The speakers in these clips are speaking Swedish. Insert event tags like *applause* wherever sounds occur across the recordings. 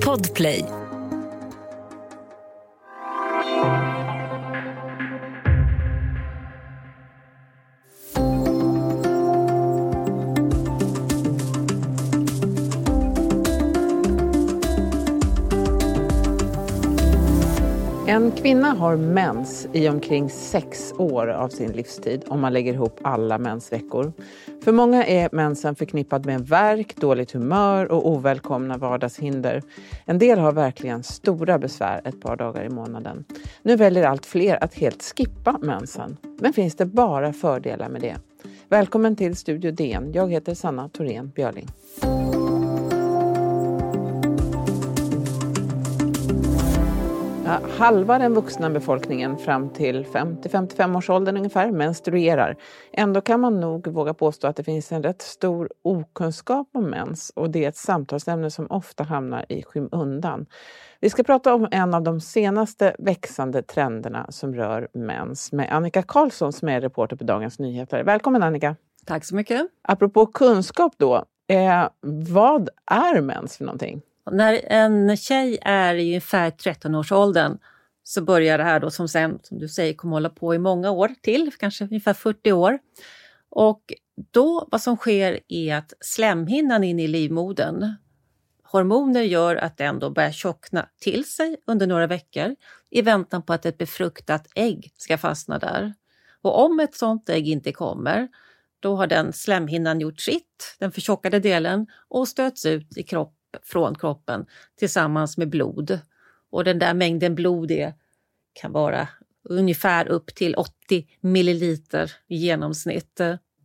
Podplay. Kvinna har mens i omkring sex år av sin livstid om man lägger ihop alla mensveckor. För många är mensen förknippad med värk, dåligt humör och ovälkomna vardagshinder. En del har verkligen stora besvär ett par dagar i månaden. Nu väljer allt fler att helt skippa mensen. Men finns det bara fördelar med det? Välkommen till Studio DN. Jag heter Sanna Thorén Björling. Halva den vuxna befolkningen fram till 50-55 års åldern ungefär menstruerar. Ändå kan man nog våga påstå att det finns en rätt stor okunskap om mens och det är ett samtalsämne som ofta hamnar i skymundan. Vi ska prata om en av de senaste växande trenderna som rör mens med Annika Karlsson som är reporter på Dagens Nyheter. Välkommen Annika! Tack så mycket! Apropå kunskap då, eh, vad är mens för någonting? När en tjej är i ungefär 13-årsåldern så börjar det här då som sen, som du säger, kommer hålla på i många år till, kanske ungefär 40 år. Och då, vad som sker är att slemhinnan inne i livmodern, hormoner gör att den då börjar tjockna till sig under några veckor i väntan på att ett befruktat ägg ska fastna där. Och om ett sådant ägg inte kommer, då har den slemhinnan gjort sitt, den förtjockade delen, och stöts ut i kroppen från kroppen tillsammans med blod. Och den där mängden blod är, kan vara ungefär upp till 80 milliliter i genomsnitt.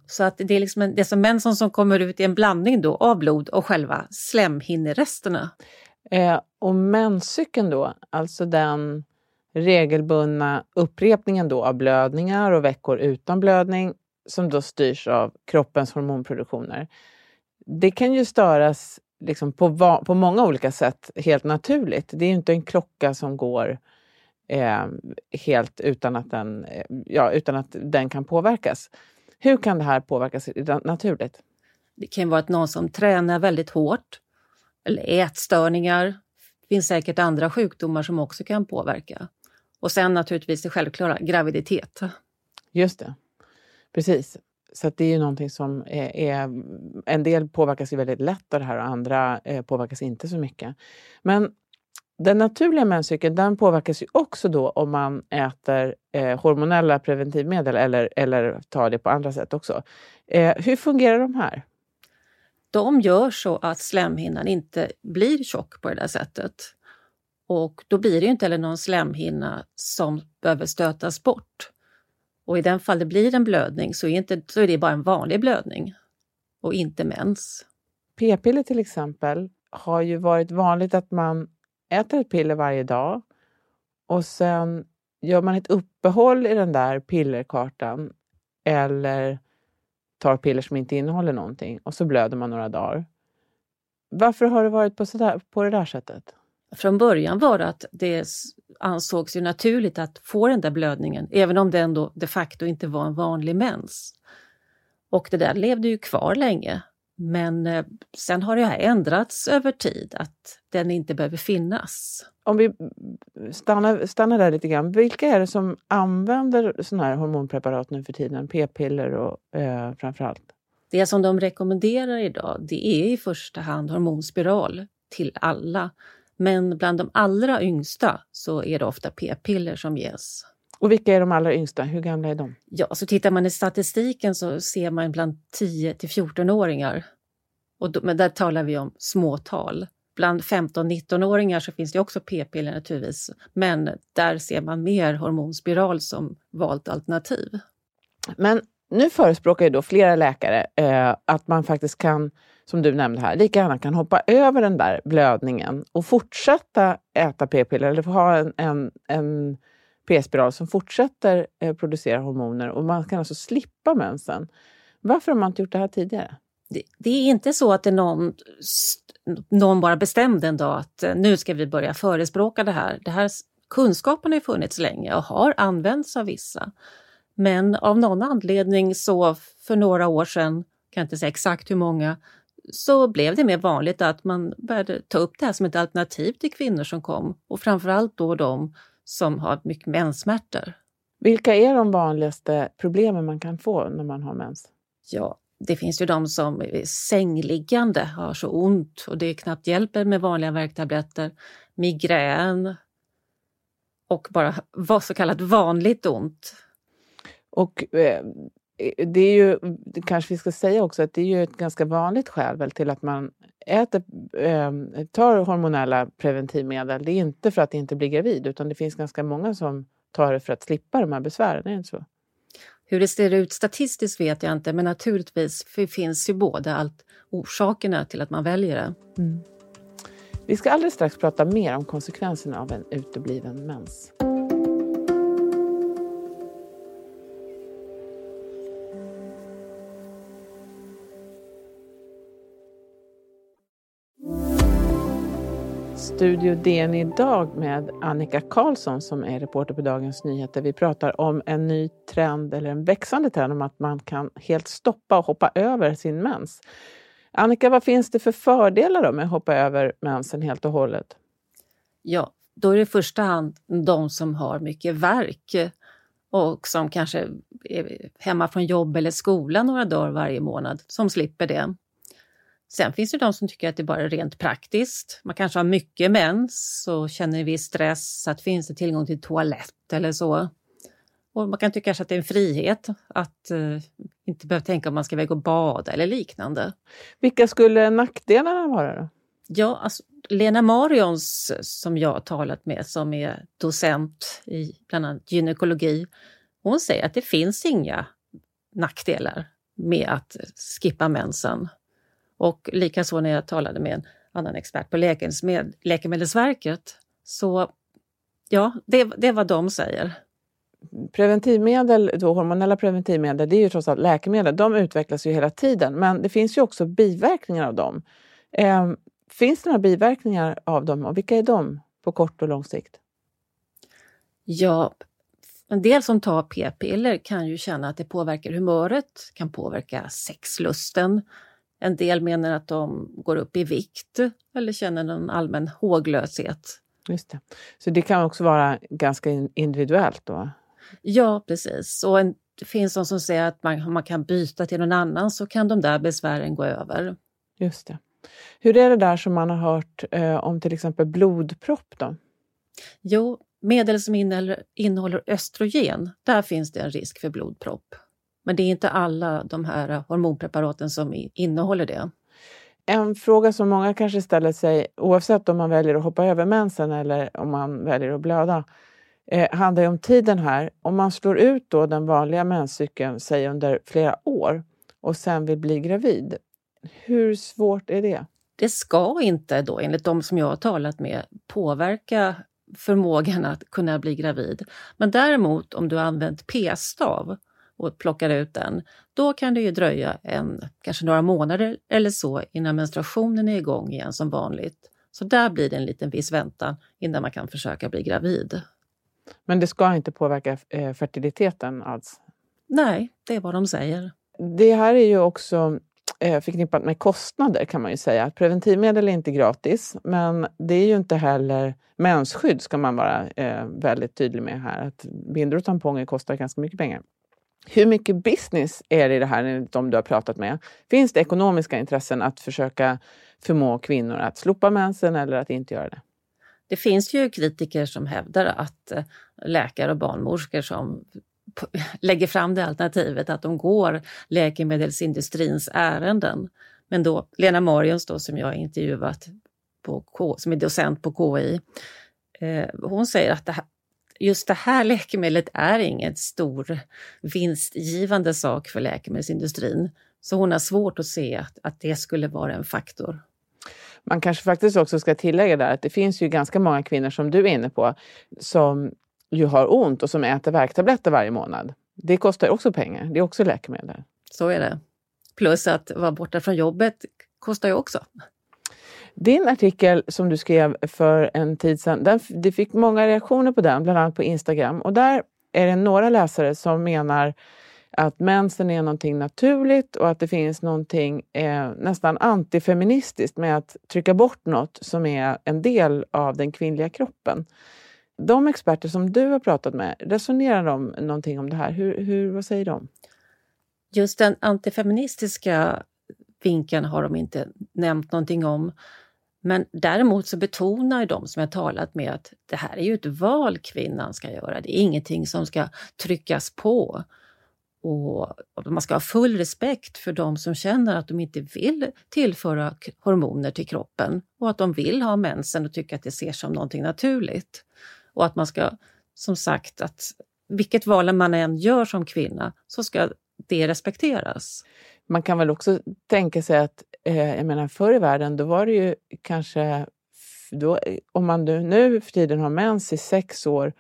Så att det är liksom en, det är som mensen som kommer ut i en blandning då av blod och själva slemhinneresterna. Eh, och menscykeln då, alltså den regelbundna upprepningen då av blödningar och veckor utan blödning som då styrs av kroppens hormonproduktioner. Det kan ju störas liksom på, på många olika sätt helt naturligt. Det är inte en klocka som går eh, helt utan att, den, eh, ja, utan att den kan påverkas. Hur kan det här påverkas naturligt? Det kan vara att någon som tränar väldigt hårt eller ätstörningar. Det finns säkert andra sjukdomar som också kan påverka. Och sen naturligtvis det självklara, graviditet. Just det, precis. Så det är ju någonting som är, är, En del påverkas ju väldigt lätt av det här och andra eh, påverkas inte så mycket. Men den naturliga menscykeln den påverkas ju också då om man äter eh, hormonella preventivmedel eller, eller tar det på andra sätt också. Eh, hur fungerar de här? De gör så att slemhinnan inte blir tjock på det där sättet. Och då blir det inte heller någon slemhinna som behöver stötas bort. Och i den fall det blir en blödning så är, inte, så är det bara en vanlig blödning och inte mens. P-piller till exempel har ju varit vanligt att man äter ett piller varje dag och sen gör man ett uppehåll i den där pillerkartan eller tar piller som inte innehåller någonting och så blöder man några dagar. Varför har det varit på, sådär, på det där sättet? Från början var att det ansågs ju naturligt att få den där blödningen, även om det ändå de facto inte var en vanlig mens. Och det där levde ju kvar länge. Men eh, sen har det här ändrats över tid, att den inte behöver finnas. Om vi stannar, stannar där lite grann. Vilka är det som använder sådana här hormonpreparat nu för tiden? P-piller och eh, framförallt? Det som de rekommenderar idag, det är i första hand hormonspiral till alla. Men bland de allra yngsta så är det ofta p-piller som ges. Och vilka är de allra yngsta? Hur gamla är de? Ja, så tittar man i statistiken så ser man bland 10 till 14-åringar. Och då, men där talar vi om småtal. Bland 15-19-åringar så finns det också p-piller naturligtvis, men där ser man mer hormonspiral som valt alternativ. Men nu förespråkar ju då flera läkare eh, att man faktiskt kan som du nämnde här, lika gärna kan hoppa över den där blödningen och fortsätta äta p-piller eller ha en, en, en p-spiral som fortsätter eh, producera hormoner och man kan alltså slippa mensen. Varför har man inte gjort det här tidigare? Det, det är inte så att det någon, någon bara bestämde en dag att eh, nu ska vi börja förespråka det här. Det här kunskapen har funnits länge och har använts av vissa. Men av någon anledning så för några år sedan, kan inte säga exakt hur många, så blev det mer vanligt att man började ta upp det här som ett alternativ till kvinnor som kom och framförallt då de som har mycket menssmärtor. Vilka är de vanligaste problemen man kan få när man har mens? Ja, det finns ju de som är sängliggande har så ont och det knappt hjälper med vanliga värktabletter. Migrän och bara så kallat vanligt ont. Och eh, det är ju, det kanske vi ska säga också, att det är ju ett ganska vanligt skäl till att man äter, eh, tar hormonella preventivmedel. Det är inte för att inte bli gravid utan det finns ganska många som tar det för att slippa de här besvären, är det inte så? Hur det ser ut statistiskt vet jag inte men naturligtvis finns ju båda allt orsakerna till att man väljer det. Mm. Vi ska alldeles strax prata mer om konsekvenserna av en utebliven mens. Studio DN idag med Annika Karlsson som är reporter på Dagens Nyheter. Vi pratar om en ny trend, eller en växande trend, om att man kan helt stoppa och hoppa över sin mens. Annika, vad finns det för fördelar med att hoppa över mensen helt och hållet? Ja, då är det i första hand de som har mycket verk och som kanske är hemma från jobb eller skola några dagar varje månad som slipper det. Sen finns det de som tycker att det bara är rent praktiskt. Man kanske har mycket mens och känner en viss stress, att finns det tillgång till toalett eller så. Och man kan tycka att det är en frihet att uh, inte behöva tänka om man ska iväg och bada eller liknande. Vilka skulle nackdelarna vara då? Ja, alltså, Lena Marions som jag har talat med som är docent i bland annat gynekologi, hon säger att det finns inga nackdelar med att skippa mensen. Och likaså när jag talade med en annan expert på Läkemedelsverket, så ja, det, det är vad de säger. Preventivmedel, då, hormonella preventivmedel, det är ju trots allt läkemedel. De utvecklas ju hela tiden, men det finns ju också biverkningar av dem. Eh, finns det några biverkningar av dem och vilka är de på kort och lång sikt? Ja, en del som tar p-piller kan ju känna att det påverkar humöret, kan påverka sexlusten, en del menar att de går upp i vikt eller känner någon allmän håglöshet. Just det. Så det kan också vara ganska individuellt då? Ja, precis. Och en, det finns de som säger att man, man kan byta till någon annan så kan de där besvären gå över. Just det. Hur är det där som man har hört eh, om till exempel blodpropp då? Jo, medel som innehåller, innehåller östrogen, där finns det en risk för blodpropp. Men det är inte alla de här hormonpreparaten som innehåller det. En fråga som många kanske ställer sig, oavsett om man väljer att hoppa över mensen eller om man väljer att blöda, eh, handlar om tiden här. Om man slår ut då den vanliga menscykeln, säg under flera år, och sen vill bli gravid, hur svårt är det? Det ska inte då, enligt de som jag har talat med, påverka förmågan att kunna bli gravid. Men däremot om du har använt p-stav och plockar ut den, då kan det ju dröja en, kanske några månader eller så innan menstruationen är igång igen som vanligt. Så där blir det en liten viss väntan innan man kan försöka bli gravid. Men det ska inte påverka eh, fertiliteten alls? Nej, det är vad de säger. Det här är ju också eh, förknippat med kostnader kan man ju säga. Preventivmedel är inte gratis, men det är ju inte heller mensskydd ska man vara eh, väldigt tydlig med här. Att bindor och tamponger kostar ganska mycket pengar. Hur mycket business är det i det här enligt de du har pratat med? Finns det ekonomiska intressen att försöka förmå kvinnor att slopa mensen eller att inte göra det? Det finns ju kritiker som hävdar att eh, läkare och barnmorskor som *laughs* lägger fram det alternativet att de går läkemedelsindustrins ärenden. Men då Lena Marions då, som jag har intervjuat, på K, som är docent på KI, eh, hon säger att det här, just det här läkemedlet är ingen stor vinstgivande sak för läkemedelsindustrin. Så hon har svårt att se att, att det skulle vara en faktor. Man kanske faktiskt också ska tillägga där att det finns ju ganska många kvinnor som du är inne på som ju har ont och som äter värktabletter varje månad. Det kostar också pengar. Det är också läkemedel. Så är det. Plus att vara borta från jobbet kostar ju också. Din artikel som du skrev för en tid sedan, den, det fick många reaktioner på den, bland annat på Instagram. Och där är det några läsare som menar att mensen är någonting naturligt och att det finns någonting eh, nästan antifeministiskt med att trycka bort något som är en del av den kvinnliga kroppen. De experter som du har pratat med, resonerar de någonting om det här? Hur, hur, vad säger de? Just den antifeministiska vinkeln har de inte nämnt någonting om. Men däremot så betonar de som jag talat med att det här är ju ett val kvinnan ska göra. Det är ingenting som ska tryckas på. Och man ska ha full respekt för de som känner att de inte vill tillföra hormoner till kroppen och att de vill ha mensen och tycker att det ser som någonting naturligt. Och att man ska, som sagt, att vilket val man än gör som kvinna så ska det respekteras. Man kan väl också tänka sig att, eh, jag menar förr i världen, då var det ju kanske, då, eh, om man nu för tiden har mens i sex år,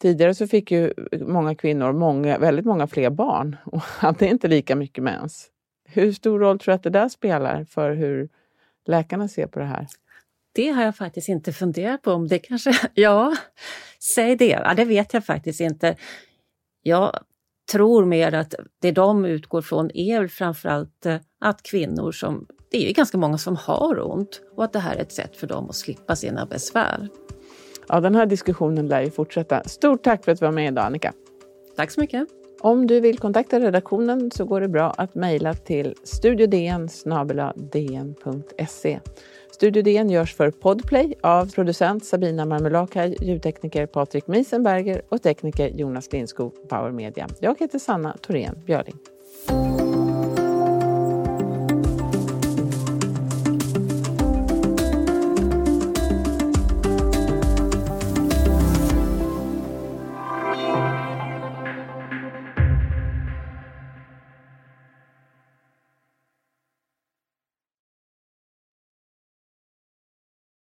Tidigare så fick ju många kvinnor många, väldigt många fler barn *laughs* och hade inte lika mycket mens. Hur stor roll tror du att det där spelar för hur läkarna ser på det här? Det har jag faktiskt inte funderat på. Om det kanske... *laughs* Ja, säg det. Ja, det vet jag faktiskt inte. Jag tror mer att det de utgår från är framförallt eh, att kvinnor som... Det är ju ganska många som har ont och att det här är ett sätt för dem att slippa sina besvär. Ja, den här diskussionen lär ju fortsätta. Stort tack för att du var med idag, Annika. Tack så mycket. Om du vill kontakta redaktionen så går det bra att mejla till studiodn dn.se. Studio DN görs för Podplay av producent Sabina Marmelakai, ljudtekniker Patrik Miesenberger och tekniker Jonas Lindskog, Power Media. Jag heter Sanna Thorén Björling.